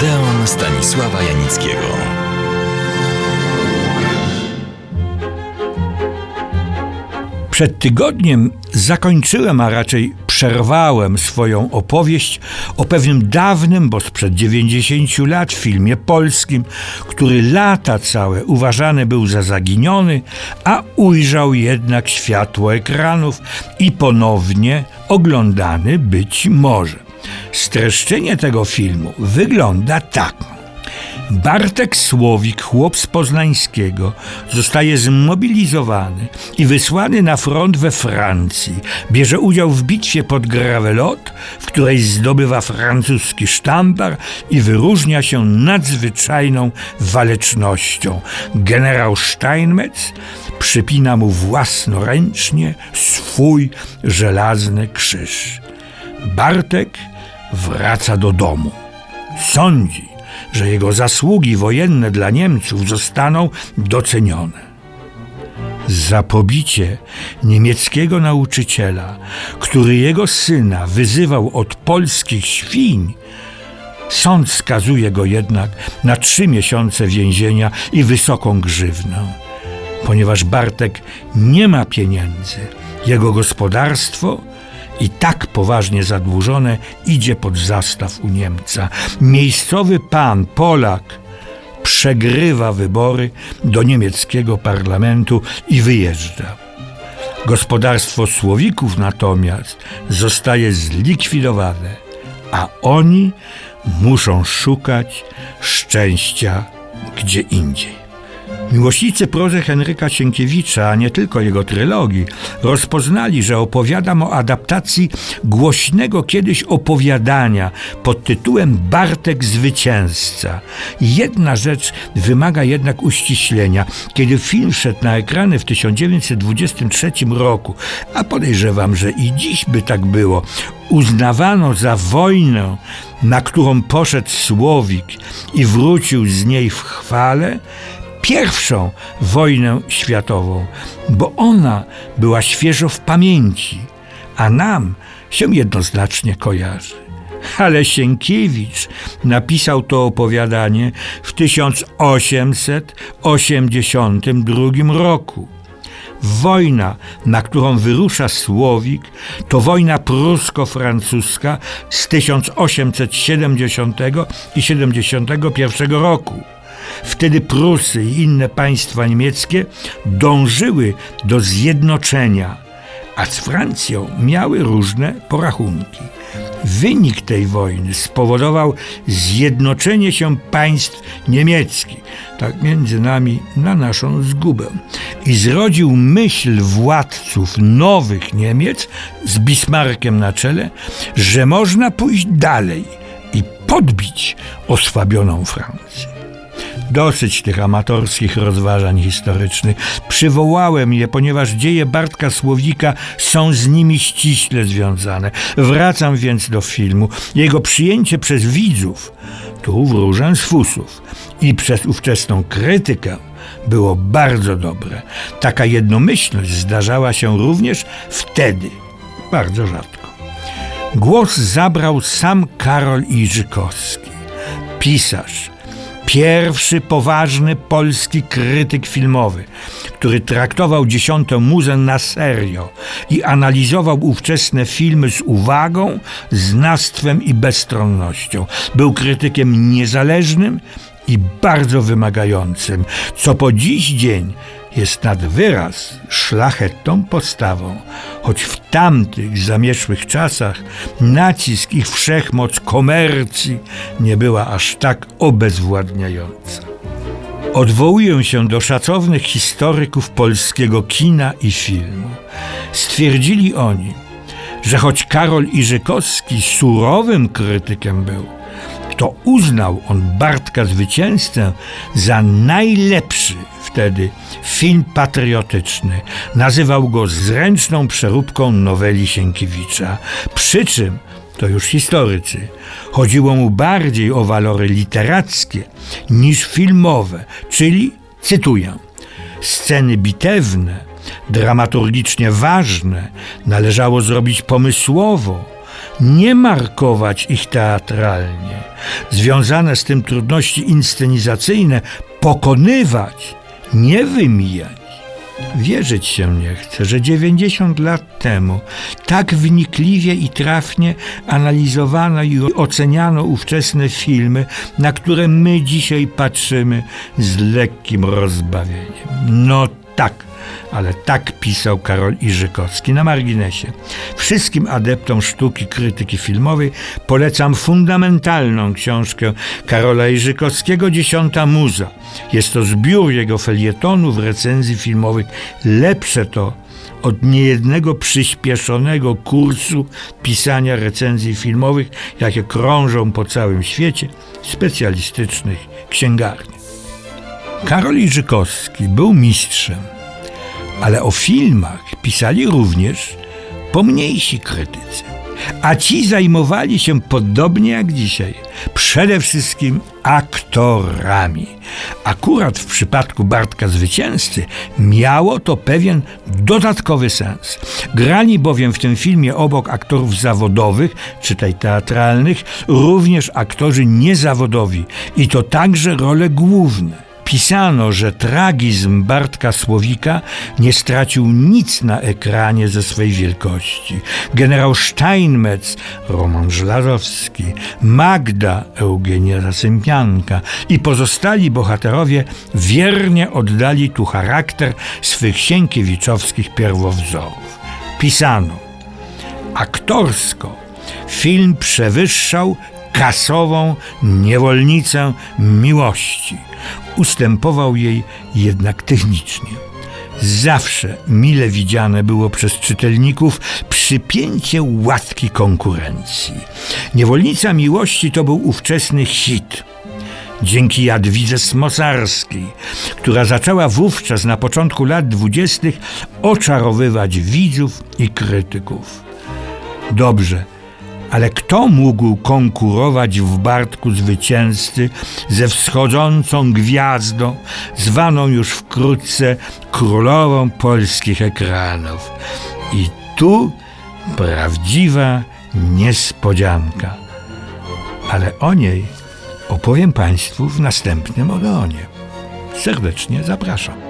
Odeon Stanisława Janickiego. Przed tygodniem zakończyłem, a raczej przerwałem swoją opowieść o pewnym dawnym, bo sprzed 90 lat, filmie polskim, który lata całe uważany był za zaginiony, a ujrzał jednak światło ekranów i ponownie oglądany być może. Streszczenie tego filmu wygląda tak. Bartek Słowik, chłop z Poznańskiego, zostaje zmobilizowany i wysłany na front we Francji. Bierze udział w bitwie pod Gravelot, w której zdobywa francuski sztandar i wyróżnia się nadzwyczajną walecznością. Generał Steinmetz przypina mu własnoręcznie swój żelazny krzyż. Bartek wraca do domu. Sądzi, że jego zasługi wojenne dla Niemców zostaną docenione. Za pobicie niemieckiego nauczyciela, który jego syna wyzywał od polskich świń, sąd skazuje go jednak na trzy miesiące więzienia i wysoką grzywnę. Ponieważ Bartek nie ma pieniędzy, jego gospodarstwo i tak poważnie zadłużone idzie pod zastaw u Niemca. Miejscowy pan, Polak, przegrywa wybory do niemieckiego parlamentu i wyjeżdża. Gospodarstwo Słowików natomiast zostaje zlikwidowane, a oni muszą szukać szczęścia gdzie indziej. Miłośnicy prozy Henryka Sienkiewicza, a nie tylko jego trylogii, rozpoznali, że opowiadam o adaptacji głośnego kiedyś opowiadania pod tytułem Bartek Zwycięzca. Jedna rzecz wymaga jednak uściślenia. Kiedy film szedł na ekrany w 1923 roku, a podejrzewam, że i dziś by tak było, uznawano za wojnę, na którą poszedł Słowik i wrócił z niej w chwale, pierwszą wojnę światową, bo ona była świeżo w pamięci, a nam się jednoznacznie kojarzy. Ale Sienkiewicz napisał to opowiadanie w 1882 roku. Wojna, na którą wyrusza Słowik, to wojna prusko-francuska z 1870 i 71 roku. Wtedy Prusy i inne państwa niemieckie dążyły do zjednoczenia, a z Francją miały różne porachunki. Wynik tej wojny spowodował zjednoczenie się państw niemieckich, tak między nami na naszą zgubę, i zrodził myśl władców nowych Niemiec z Bismarckiem na czele, że można pójść dalej i podbić osłabioną Francję. Dosyć tych amatorskich rozważań historycznych. Przywołałem je, ponieważ dzieje Bartka Słowika są z nimi ściśle związane. Wracam więc do filmu. Jego przyjęcie przez widzów, tu wróżę z fusów, i przez ówczesną krytykę było bardzo dobre. Taka jednomyślność zdarzała się również wtedy, bardzo rzadko. Głos zabrał sam Karol Iżykowski, pisarz, Pierwszy poważny polski krytyk filmowy, który traktował dziesiątą muzę na serio i analizował ówczesne filmy z uwagą, znawstwem i bezstronnością. Był krytykiem niezależnym i bardzo wymagającym, co po dziś dzień jest nad wyraz szlachetną postawą, choć w tamtych zamieszłych czasach nacisk ich wszechmoc komercji nie była aż tak obezwładniająca. Odwołuję się do szacownych historyków polskiego kina i filmu. Stwierdzili oni, że choć Karol Iżykowski surowym krytykiem był, to uznał on Bartka Zwycięzcę za najlepszy wtedy film patriotyczny. Nazywał go zręczną przeróbką noweli Sienkiewicza. Przy czym, to już historycy, chodziło mu bardziej o walory literackie niż filmowe, czyli, cytuję, sceny bitewne, dramaturgicznie ważne należało zrobić pomysłowo, nie markować ich teatralnie. Związane z tym trudności inscenizacyjne pokonywać, nie wymijać. Wierzyć się nie chce, że 90 lat temu tak wnikliwie i trafnie analizowano i oceniano ówczesne filmy, na które my dzisiaj patrzymy z lekkim rozbawieniem. No tak, ale tak pisał Karol Iżykowski na marginesie. Wszystkim adeptom sztuki krytyki filmowej polecam fundamentalną książkę Karola Iżykowskiego Dziesiąta Muza. Jest to zbiór jego felietonów, recenzji filmowych. Lepsze to od niejednego przyspieszonego kursu pisania recenzji filmowych, jakie krążą po całym świecie specjalistycznych księgarni. Karol Iżykowski był mistrzem ale o filmach pisali również pomniejsi krytycy. A ci zajmowali się podobnie jak dzisiaj, przede wszystkim aktorami. Akurat w przypadku Bartka Zwycięzcy miało to pewien dodatkowy sens. Grali bowiem w tym filmie obok aktorów zawodowych, czytaj teatralnych, również aktorzy niezawodowi i to także role główne pisano, że tragizm Bartka Słowika nie stracił nic na ekranie ze swej wielkości. Generał Steinmetz, Roman Żlarowski, Magda, Eugenia Zasępianka i pozostali bohaterowie wiernie oddali tu charakter swych sienkiewiczowskich pierwowzorów. Pisano, aktorsko film przewyższał kasową niewolnicę miłości. Ustępował jej jednak technicznie. Zawsze mile widziane było przez czytelników przypięcie łatki konkurencji. Niewolnica miłości to był ówczesny hit. Dzięki Jadwidze Smosarskiej, która zaczęła wówczas na początku lat dwudziestych oczarowywać widzów i krytyków. Dobrze, ale kto mógł konkurować w Bartku zwycięzcy ze wschodzącą gwiazdą, zwaną już wkrótce królową polskich ekranów? I tu prawdziwa niespodzianka. Ale o niej opowiem Państwu w następnym ogonie. Serdecznie zapraszam.